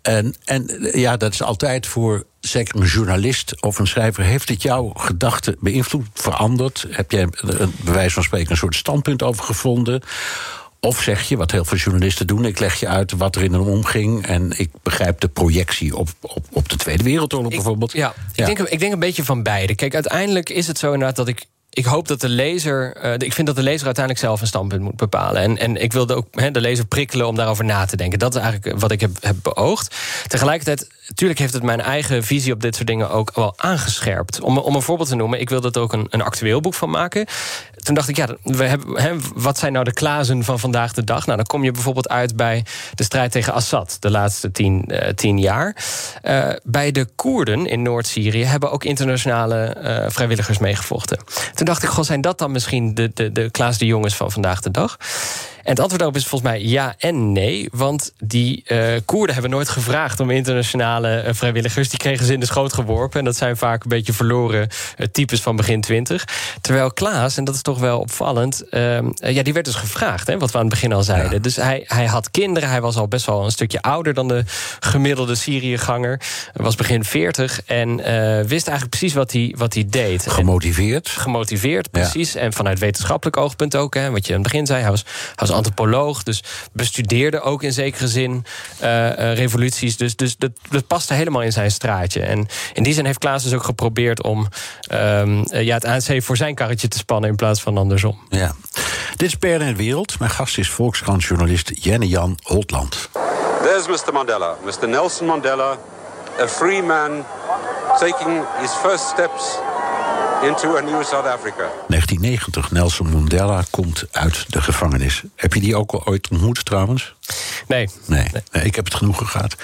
en, en ja, dat is altijd voor zeker een journalist of een schrijver, heeft het jouw gedachten beïnvloed, veranderd? Heb jij bij wijze van spreken een soort standpunt over gevonden? Of zeg je, wat heel veel journalisten doen, ik leg je uit wat er in hem omging en ik begrijp de projectie op, op, op de Tweede Wereldoorlog ik, bijvoorbeeld. Ja, ja. Ik, denk, ik denk een beetje van beide. Kijk, uiteindelijk is het zo inderdaad dat ik ik hoop dat de lezer. Uh, ik vind dat de lezer uiteindelijk zelf een standpunt moet bepalen. En, en ik wilde ook he, de lezer prikkelen om daarover na te denken. Dat is eigenlijk wat ik heb, heb beoogd. Tegelijkertijd natuurlijk heeft het mijn eigen visie op dit soort dingen ook wel aangescherpt. Om, om een voorbeeld te noemen, ik wilde er ook een, een actueel boek van maken. Toen dacht ik, ja, we hebben, wat zijn nou de klazen van vandaag de dag? Nou, dan kom je bijvoorbeeld uit bij de strijd tegen Assad de laatste tien, eh, tien jaar. Eh, bij de Koerden in Noord-Syrië hebben ook internationale eh, vrijwilligers meegevochten. Toen dacht ik, goh, zijn dat dan misschien de, de, de Klaas de jongens van vandaag de dag? En het antwoord daarop is volgens mij ja en nee. Want die uh, Koerden hebben nooit gevraagd om internationale uh, vrijwilligers. Die kregen ze in de schoot geworpen. En dat zijn vaak een beetje verloren uh, types van begin twintig. Terwijl Klaas, en dat is toch wel opvallend... ehm, ja, die werd dus gevraagd, hè, wat we aan het begin al zeiden. Ja. Dus hij, hij had kinderen. Hij was al best wel een stukje ouder dan de gemiddelde Syriëganger. Was begin 40 en wist eigenlijk precies wat hij, wat hij deed. Gemotiveerd. En, gemotiveerd, precies. Ja. En vanuit wetenschappelijk oogpunt ook. Hè, wat je aan het begin zei, hij was, hij was antropoloog, dus bestudeerde ook in zekere zin uh, uh, revoluties. Dus, dus dat, dat paste helemaal in zijn straatje. En in die zin heeft Klaas dus ook geprobeerd om um, uh, ja, het ANC voor zijn karretje te spannen in plaats van andersom. Ja. Dit is BNN Wereld. Mijn gast is Volkskrant-journalist Jenne-Jan Holtland. There's Mr. Mandela, Mr. Nelson Mandela, a free man taking his first steps into a new South Africa. 1990, Nelson Mandela komt uit de gevangenis. Heb je die ook al ooit ontmoet trouwens? Nee. Nee, nee ik heb het genoegen gehad.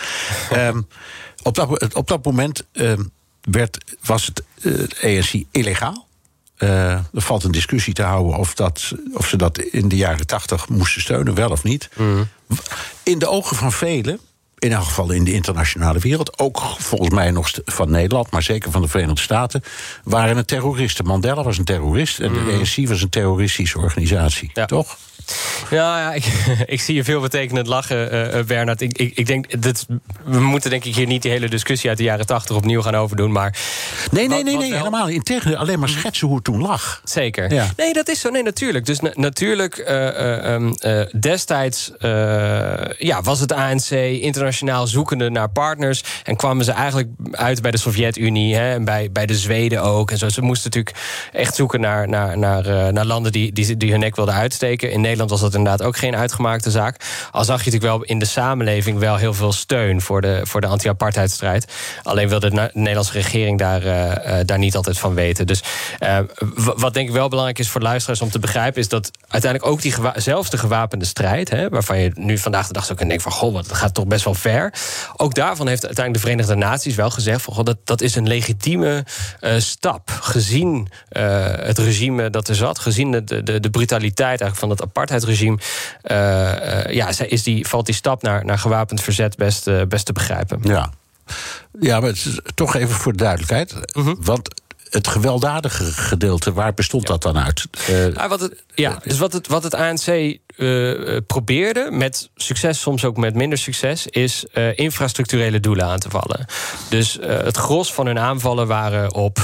um, [LAUGHS] op, dat, op dat moment um, werd, was het uh, ANC illegaal. Uh, er valt een discussie te houden of, dat, of ze dat in de jaren tachtig moesten steunen, wel of niet. Mm. In de ogen van velen in elk geval in de internationale wereld, ook volgens mij nog van Nederland, maar zeker van de Verenigde Staten, waren het terroristen. Mandela was een terrorist en de ANC was een terroristische organisatie, ja. toch? Ja, ja ik, [LAUGHS] ik, zie je veel betekenend lachen, uh, Bernard. Ik, ik, ik denk, dit, we moeten denk ik hier niet die hele discussie uit de jaren tachtig opnieuw gaan overdoen. Maar nee, nee, nee, nee wel... helemaal. Integendeel, alleen maar schetsen hoe het toen lag. Zeker. Ja. Nee, dat is zo. Nee, natuurlijk. Dus na, natuurlijk, uh, um, destijds ja, was het ANC internationaal zoekende naar partners. En kwamen ze eigenlijk uit bij de Sovjet-Unie en bij, bij de Zweden ook. En zo. Ze moesten natuurlijk echt zoeken naar, naar, naar, naar landen die, die, die hun nek wilden uitsteken. In Nederland was dat inderdaad ook geen uitgemaakte zaak. Al zag je natuurlijk wel in de samenleving wel heel veel steun voor de, voor de anti-apartheidstrijd. Alleen wilde de Nederlandse regering daar, uh, daar niet altijd van weten. Dus uh, wat denk ik wel belangrijk is voor luisteraars om te begrijpen, is dat uiteindelijk ook die zelfs de gewapende strijd, hè, waarvan je nu vandaag de dag zo kan denken van goh, dat gaat toch best wel ver. Ook daarvan heeft uiteindelijk de Verenigde Naties wel gezegd van goh, dat, dat is een legitieme stap. Gezien het regime dat er zat, gezien de, de, de brutaliteit eigenlijk van het apartheidsregime, uh, uh, ja, is die, valt die stap naar, naar gewapend verzet best, uh, best te begrijpen. Ja. ja, maar is toch even voor de duidelijkheid. Mm -hmm. Want het gewelddadige gedeelte, waar bestond ja. dat dan uit? Uh, ja, wat het, ja, dus wat het, wat het ANC uh, probeerde, met succes, soms ook met minder succes, is uh, infrastructurele doelen aan te vallen. Dus het gros van hun aanvallen waren op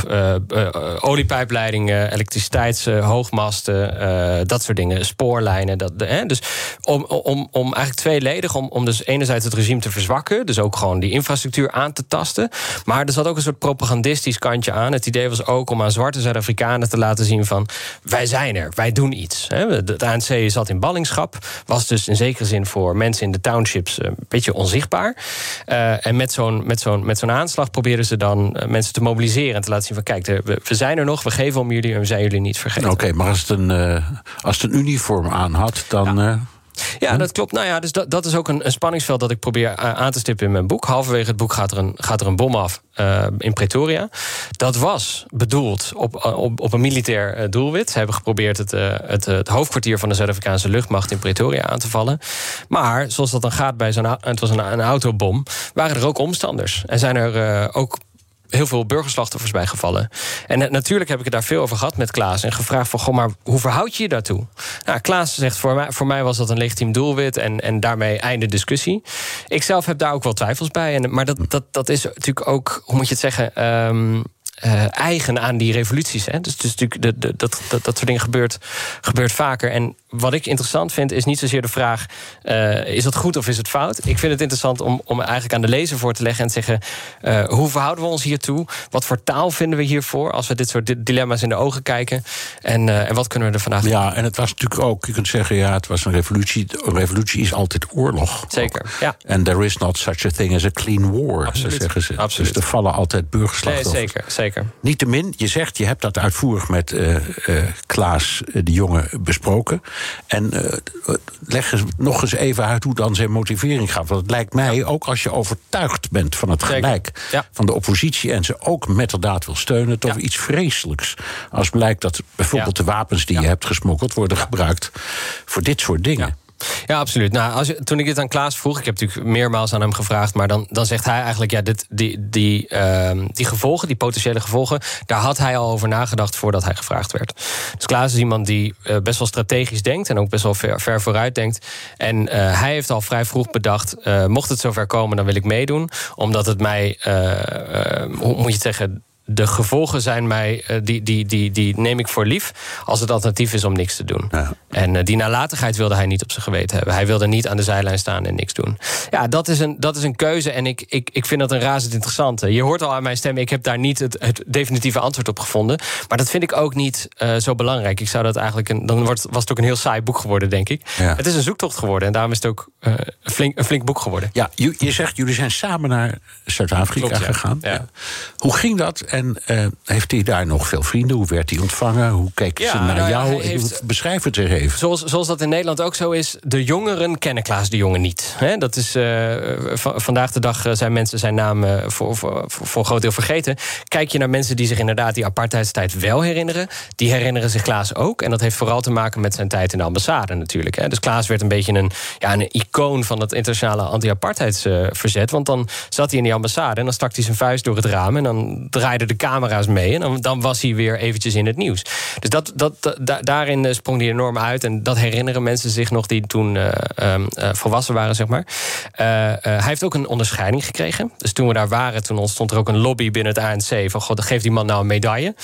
oliepijpleidingen, elektriciteitshoogmasten, dat soort dingen, spoorlijnen. Dat, dus om, om, om eigenlijk tweeledig, om, om dus enerzijds het regime te verzwakken, dus ook gewoon die infrastructuur aan te tasten. Maar er zat ook een soort propagandistisch kantje aan. Het idee was ook om aan zwarte Zuid-Afrikanen te laten zien van wij zijn er, wij doen iets. Het ANC zat in ballingschap, was dus in zekere zin voor mensen in de townships een beetje onzichtbaar. Uh, en met zo'n met zo'n met zo'n aanslag probeerden ze dan mensen te mobiliseren en te laten zien van kijk, we, we zijn er nog, we geven om jullie en we zijn jullie niet vergeten. Oké, okay, maar als het een uh, als het een uniform aan had, dan. Ja. Ja, dat klopt. Nou ja, dus dat, dat is ook een, een spanningsveld dat ik probeer aan te stippen in mijn boek. Halverwege het boek gaat er een, gaat er een bom af uh, in Pretoria. Dat was bedoeld op, op, op een militair uh, doelwit. Ze hebben geprobeerd het, uh, het, het, hoofdkwartier van de Zuid-Afrikaanse luchtmacht in Pretoria aan te vallen. Maar zoals dat dan gaat bij zo'n het was een, een autobom, waren er ook omstanders. En zijn er ook heel veel burgerslachtoffers bijgevallen. En uh, natuurlijk heb ik het daar veel over gehad met Klaas. En gevraagd van, goh, maar hoe verhoud je je daartoe? Nou, Klaas zegt, voor mij, voor mij was dat een legitiem doelwit... En, en daarmee einde discussie. Ik zelf heb daar ook wel twijfels bij. En, maar dat, dat, dat is natuurlijk ook, hoe moet je het zeggen... Um, uh, eigen aan die revoluties. Hè. Dus, dus natuurlijk dat, dat, dat soort dingen gebeurt, gebeurt vaker. En wat ik interessant vind, is niet zozeer de vraag: uh, is het goed of is het fout? Ik vind het interessant om, om eigenlijk aan de lezer voor te leggen en te zeggen: uh, hoe verhouden we ons hiertoe? Wat voor taal vinden we hiervoor als we dit soort dilemma's in de ogen kijken? En, uh, en wat kunnen we er vandaag Ja, en het was natuurlijk ook, je kunt zeggen, ja, het was een revolutie. Een revolutie is altijd oorlog. Zeker. Ja. En there is not such a thing as a clean war, Absoluut. zeggen ze. Absoluut. Dus er vallen altijd burgerslachtoffers. Nee, zeker, zeker. Niettemin, je zegt, je hebt dat uitvoerig met Klaas de Jonge besproken. En uh, leg eens, nog eens even uit hoe dan zijn motivering gaat. Want het lijkt mij, ja. ook als je overtuigd bent van het gelijk ja. van de oppositie... en ze ook met de daad wil steunen, toch ja. iets vreselijks. Als blijkt dat bijvoorbeeld de wapens die je hebt gesmokkeld... worden gebruikt voor dit soort dingen. Ja, absoluut. Nou, als toen ik dit aan Klaas vroeg, ik heb natuurlijk meermaals aan hem gevraagd, maar dan, dan zegt hij eigenlijk: ja, dit, die, die, uh, die gevolgen, die potentiële gevolgen, daar had hij al over nagedacht voordat hij gevraagd werd. Dus Klaas is iemand die uh, best wel strategisch denkt en ook best wel ver, ver vooruit denkt. En uh, hij heeft al vrij vroeg bedacht: mocht het zover komen, dan wil ik meedoen, omdat het mij, hoe moet je het zeggen, de gevolgen zijn mij, uh, die, die, die, die neem ik voor lief als het alternatief is om niks te doen. Ja. En uh, die nalatigheid wilde hij niet op zijn geweten hebben. Hij wilde niet aan de zijlijn staan en niks doen. Ja, dat is een, dat is een keuze en ik, ik, ik vind dat een razend interessante. Je hoort al aan mijn stem, ik heb daar niet het, het definitieve antwoord op gevonden. Maar dat vind ik ook niet uh, zo belangrijk. Ik zou dat eigenlijk een, dan wordt, was het ook een heel saai boek geworden, denk ik. Ja. Het is een zoektocht geworden en daarom is het ook een, flink, een flink boek geworden. Ja, je, je zegt, jullie zijn samen naar Zuid-Afrika ja. gegaan. Ja. Hoe ging dat? En uh, heeft hij daar nog veel vrienden? Hoe werd hij ontvangen? Hoe keken Ja, ze naar nou jou? heeft- Beschrijf het er even. Zoals, zoals dat in Nederland ook zo is, de jongeren kennen Klaas de Jonge niet. Dat is, eh, va- vandaag de dag eh, zijn mensen zijn naam eh, voor, voor, voor een groot deel vergeten. Kijk je naar mensen die zich inderdaad die apartheidstijd wel herinneren, die herinneren zich Klaas ook. En dat heeft vooral te maken met zijn tijd in de ambassade natuurlijk. Dus Klaas werd een beetje een, ja, een icoon van het internationale anti-apartheidsverzet. Want dan zat hij in die ambassade en dan stak hij zijn vuist door het raam en dan draaiden de camera's mee. En dan, dan was hij weer eventjes in het nieuws. Dus dat, dat, dat- da- daarin eh, sprong hij enorm uit. En dat herinneren mensen zich nog die toen eh, ehm, eh, volwassen waren, zeg maar. Hij heeft ook een onderscheiding gekregen. Dus toen we daar waren, toen ontstond er ook een lobby binnen het ANC. Van, god, geef die man nou een medaille.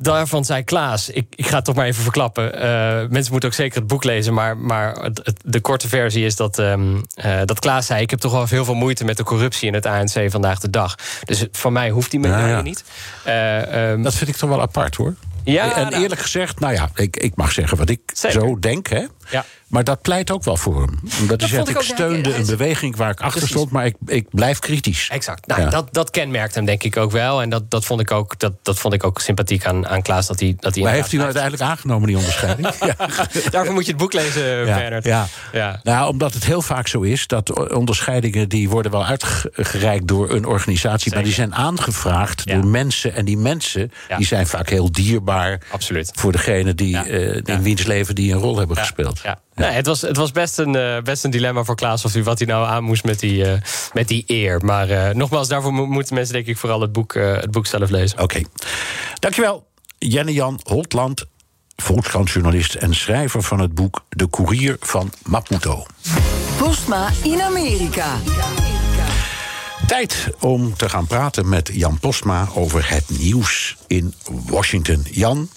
Daarvan zei Klaas, ik, ik ga het toch maar even verklappen. eh, mensen moeten ook zeker het boek lezen. Maar, maar het, het- de korte versie is dat, ehm, eh, dat Klaas zei... ik heb toch wel heel veel moeite met de corruptie in het ANC vandaag de dag. Dus van mij hoeft die medaille Ja, ja. niet. Eh, ehm, Dat vind ik toch wel apart hoor. Ja, en nou- eerlijk gezegd, nou ja, ik, ik mag zeggen wat ik Zeker. zo denk, hè. Ja. Maar dat pleit ook wel voor hem. Omdat hij vond zegt, ik steunde hij een beweging waar ik achter stond... maar ik, ik blijf kritisch. Exact. Nou, Ja. dat, dat kenmerkt hem denk ik ook wel. En dat, dat, vond, ik ook, dat, dat vond ik ook sympathiek aan, aan Klaas. Dat hij, dat hij Maar heeft hij nou uiteindelijk aangenomen, die onderscheiding? [LAUGHS] Daarvoor moet je het boek lezen, Ja, Bernard. ja. Ja. Nou, omdat het heel vaak zo is dat onderscheidingen die worden wel uitgereikt door een organisatie, maar die zijn aangevraagd Ja. door mensen en die mensen Ja. die zijn vaak heel dierbaar Absoluut. voor degene die Ja. eh, in Ja. wiens leven die een rol hebben Ja, Ja. Nee, het, was, het was best een, eh, best een dilemma voor Klaas of hij, wat hij nou aan moest met die, eh, met die eer. Maar eh, nogmaals, daarvoor mo- moeten mensen denk ik vooral het boek, het boek zelf lezen. Oké. Dankjewel, Jenne-Jan Holtland, Volkskrantjournalist en schrijver van het boek De Koerier van Maputo. Postma in Amerika. Tijd om te gaan praten met Jan Postma over het nieuws in Washington. Jan,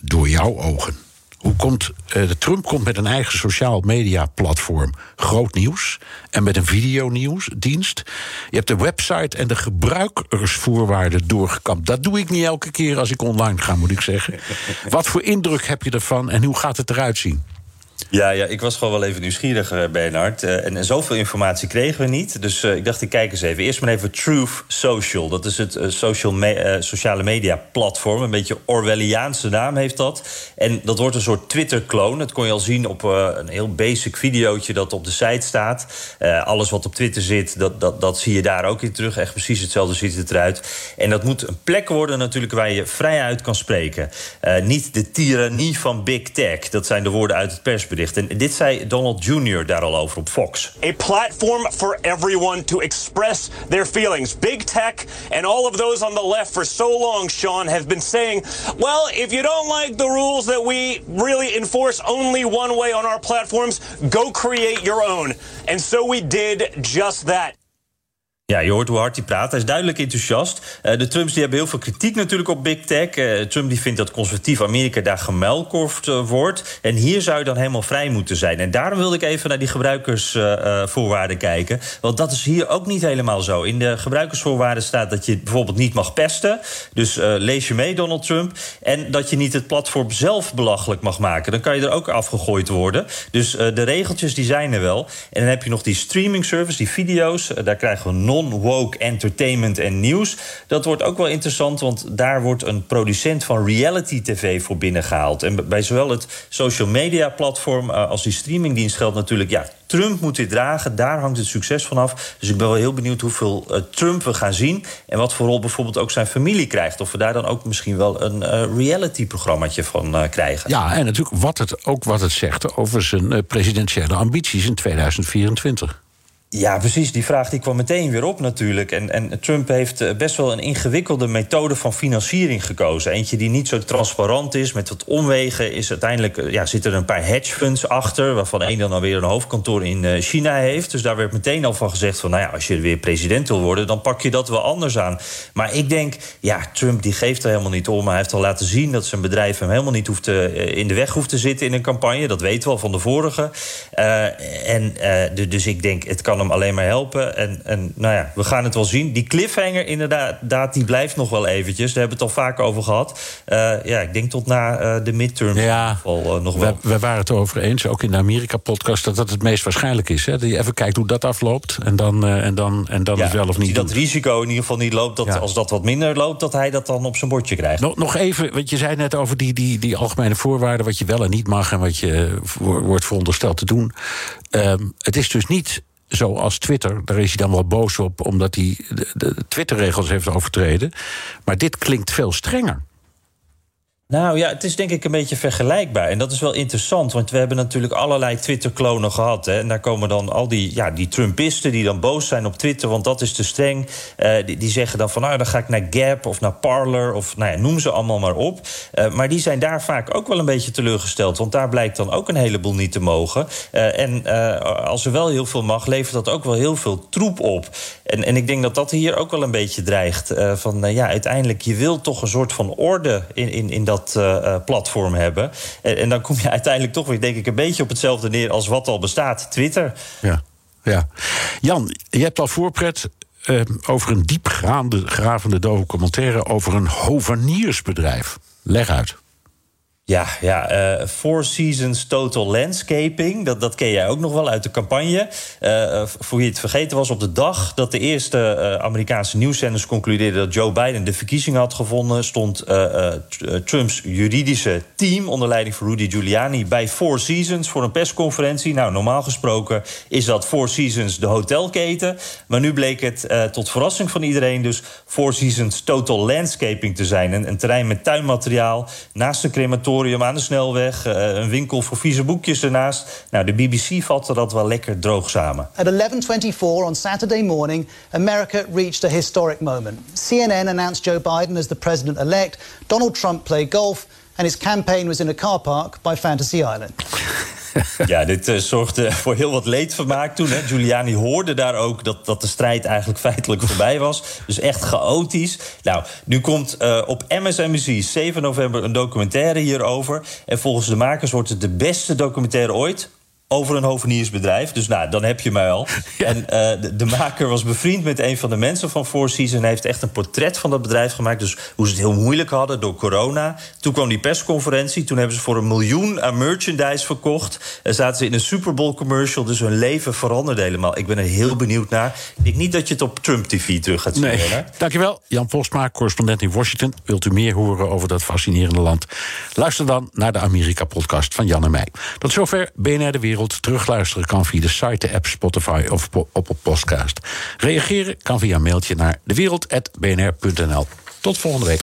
door jouw ogen. Hoe komt, eh, de Trump komt met een eigen sociaal media platform. Groot nieuws. En met een videonieuwsdienst. Je hebt de website en de gebruikersvoorwaarden doorgekampt. Dat doe ik niet elke keer als ik online ga, moet ik zeggen. Wat voor indruk heb je ervan en hoe gaat het eruit zien? Ja, ja, ik was gewoon wel even nieuwsgierig, eh, Bernard. Eh, en, zoveel informatie kregen we niet. Dus eh, ik dacht, ik kijk eens even. Eerst maar even Truth Social. Dat is het social sociale media platform. Een beetje Orwelliaanse naam heeft dat. En dat wordt een soort Twitter-kloon. Dat kon je al zien op een heel basic videootje dat op de site staat. Alles wat op Twitter zit, dat, dat, dat zie je daar ook in terug. Echt precies hetzelfde ziet het eruit. En dat moet een plek worden natuurlijk waar je vrijuit kan spreken. Niet de tirannie van Big Tech. Dat zijn de woorden uit het persbericht. En dit zei Donald Jr. daar al over op Fox. A platform for everyone to express their feelings. Big tech and all of those on the left for so long, Sean, have been saying, well, if you don't like the rules that we really enforce only one way on our platforms, go create your own. And so we did just that. Ja, je hoort hoe hard hij praat. Hij is duidelijk enthousiast. Uh, de Trumps die hebben heel veel kritiek natuurlijk op Big Tech. Uh, Trump die vindt dat conservatief Amerika daar gemuilkorfd uh, wordt. En hier zou je dan helemaal vrij moeten zijn. En daarom wilde ik even naar die gebruikersvoorwaarden kijken. Want dat is hier ook niet helemaal zo. In de gebruikersvoorwaarden staat dat je bijvoorbeeld niet mag pesten. Dus lees je mee, Donald Trump. En dat je niet het platform zelf belachelijk mag maken. Dan kan je er ook afgegooid worden. Dus de regeltjes die zijn er wel. En dan heb je nog die streaming service, die video's. daar krijgen we non woke entertainment en nieuws. Dat wordt ook wel interessant, want daar wordt een producent van reality TV voor binnengehaald. En bij zowel het social media platform eh, als die streamingdienst geldt natuurlijk, ja, Trump moet dit dragen. Daar hangt het succes van af. Dus ik ben wel heel benieuwd hoeveel uh, Trump we gaan zien. En wat voor rol bijvoorbeeld ook zijn familie krijgt. Of we daar dan ook misschien wel een uh, reality-programmaatje van krijgen. Ja, en natuurlijk wat het, ook wat het zegt over zijn presidentiële ambities in 2024. Ja, precies. Die vraag die kwam meteen weer op natuurlijk. En, en Trump heeft eh, best wel een ingewikkelde methode van financiering gekozen. Eentje die niet zo transparant is, met wat omwegen. Is uiteindelijk eh, ja, zitten er een paar hedge funds achter... waarvan één dan alweer een hoofdkantoor in eh, China heeft. Dus daar werd meteen al van gezegd van... nou ja, als je weer president wil worden, dan pak je dat wel anders aan. Maar ik denk, ja, Trump die geeft er helemaal niet om. Hij heeft al laten zien dat zijn bedrijf hem helemaal niet hoeft te, in de weg hoeft te zitten in een campagne. Dat weten we al van de vorige. En dus ik denk, het kan hem alleen maar helpen. En, en nou ja, we gaan het wel zien. Die cliffhanger inderdaad, die blijft nog wel eventjes. Daar hebben we het al vaak over gehad. Uh, ja, ik denk tot na uh, de midterm ja, geval, uh, nog wel. We, we, waren het erover eens, ook in de Amerika-podcast... dat dat het meest waarschijnlijk is. Hè? Dat je even kijkt hoe dat afloopt en dan, en dan, en dan ja, het wel of niet dat doet. risico in ieder geval niet loopt... dat Ja. als dat wat minder loopt, dat hij dat dan op zijn bordje krijgt. Nog, nog even, want je zei net over die, die, die algemene voorwaarden... wat je wel en niet mag en wat je wordt verondersteld te doen. Ehm, het is dus niet zoals Twitter, daar is hij dan wel boos op... omdat hij de, de Twitter-regels heeft overtreden. Maar dit klinkt veel strenger. Nou ja, het is denk ik een beetje vergelijkbaar. En dat is wel interessant, want we hebben natuurlijk allerlei Twitter-klonen gehad. Hè? En daar komen dan al die, ja, die Trumpisten die dan boos zijn op Twitter, want dat is te streng. Eh, die, die zeggen dan van, nou, dan ga ik naar Gap of naar Parler of nou ja, noem ze allemaal maar op. Eh, maar die zijn daar vaak ook wel een beetje teleurgesteld, want daar blijkt dan ook een heleboel niet te mogen. Eh, en als er wel heel veel mag, levert dat ook wel heel veel troep op. En, en ik denk dat dat hier ook wel een beetje dreigt. van ja, uiteindelijk, je wilt toch een soort van orde in, in, in dat eh, eh, platform hebben. En, en dan kom je [LAUGHS] uiteindelijk toch weer, denk ik, een beetje op hetzelfde neer als wat al bestaat: Twitter. Ja, ja. Jan, je hebt al voorpret eh, over een diepgaande, gravende documentaire... over een hoveniersbedrijf. Leg uit. Ja, ja eh, Four Seasons Total Landscaping. Dat, dat ken jij ook nog wel uit de campagne. Eh, voor wie het vergeten was, op de dag dat de eerste eh, Amerikaanse nieuwszenders concludeerden dat Joe Biden de verkiezing had gewonnen, stond eh, eh, Tr- eh, Trumps juridische team onder leiding van Rudy Giuliani bij Four Seasons voor een persconferentie. Nou, normaal gesproken is dat Four Seasons de hotelketen. Maar nu bleek het eh, tot verrassing van iedereen dus Four Seasons Total Landscaping te zijn. Een, een terrein met tuinmateriaal naast een crematorium aan de snelweg. eh, een winkel voor vieze boekjes ernaast. Nou, de BBC vatte dat wel lekker droog samen. At 11:24 on Saturday morning, America reached a historic moment. CNN announced Joe Biden as the president-elect. Donald Trump played golf, and his campaign was in a car park by Fantasy Island. [LAUGHS] Ja, dit eh, zorgde [LAUGHS] voor heel wat leedvermaak toen. Hè. Giuliani hoorde daar ook dat, dat de strijd eigenlijk [LAUGHS] feitelijk voorbij was. Dus echt chaotisch. Nou, nu komt eh, op MSNBC 7 november een documentaire hierover. En volgens de makers wordt het de beste documentaire ooit over een hoveniersbedrijf. Dus nou, dan heb je mij al. [LAUGHS] En eh, de, de maker was bevriend met een van de mensen van Four Seasons... en heeft echt een portret van dat bedrijf gemaakt. Dus hoe ze het heel moeilijk hadden door corona. Toen kwam die persconferentie. Toen hebben ze voor een miljoen aan merchandise verkocht. En zaten ze in een Super Bowl commercial. Dus hun leven veranderde helemaal. Ik ben er heel benieuwd naar. Ik denk niet dat je het op Trump TV terug gaat zien. Nee. Lennart. Dankjewel, Jan Postma, correspondent in Washington. Wilt u meer horen over dat fascinerende land? Luister dan naar de Amerika-podcast van Jan en mij. Tot zover BNR De Wereld. Terugluisteren kan via de site, de app, Spotify of op een podcast. Reageren kan via een mailtje naar dewereld.bnr.nl. Tot volgende week.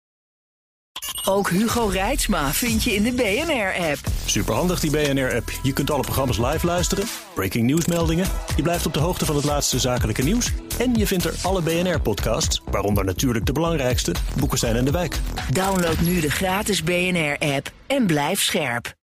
Ook Hugo Reitsma vind je in de BNR-app. Superhandig die BNR-app. Je kunt alle programma's live luisteren, breaking nieuwsmeldingen. Je blijft op de hoogte van het laatste zakelijke nieuws. En je vindt er alle BNR-podcasts, waaronder natuurlijk de belangrijkste, Boeken zijn in de wijk. Download nu de gratis BNR-app en blijf scherp.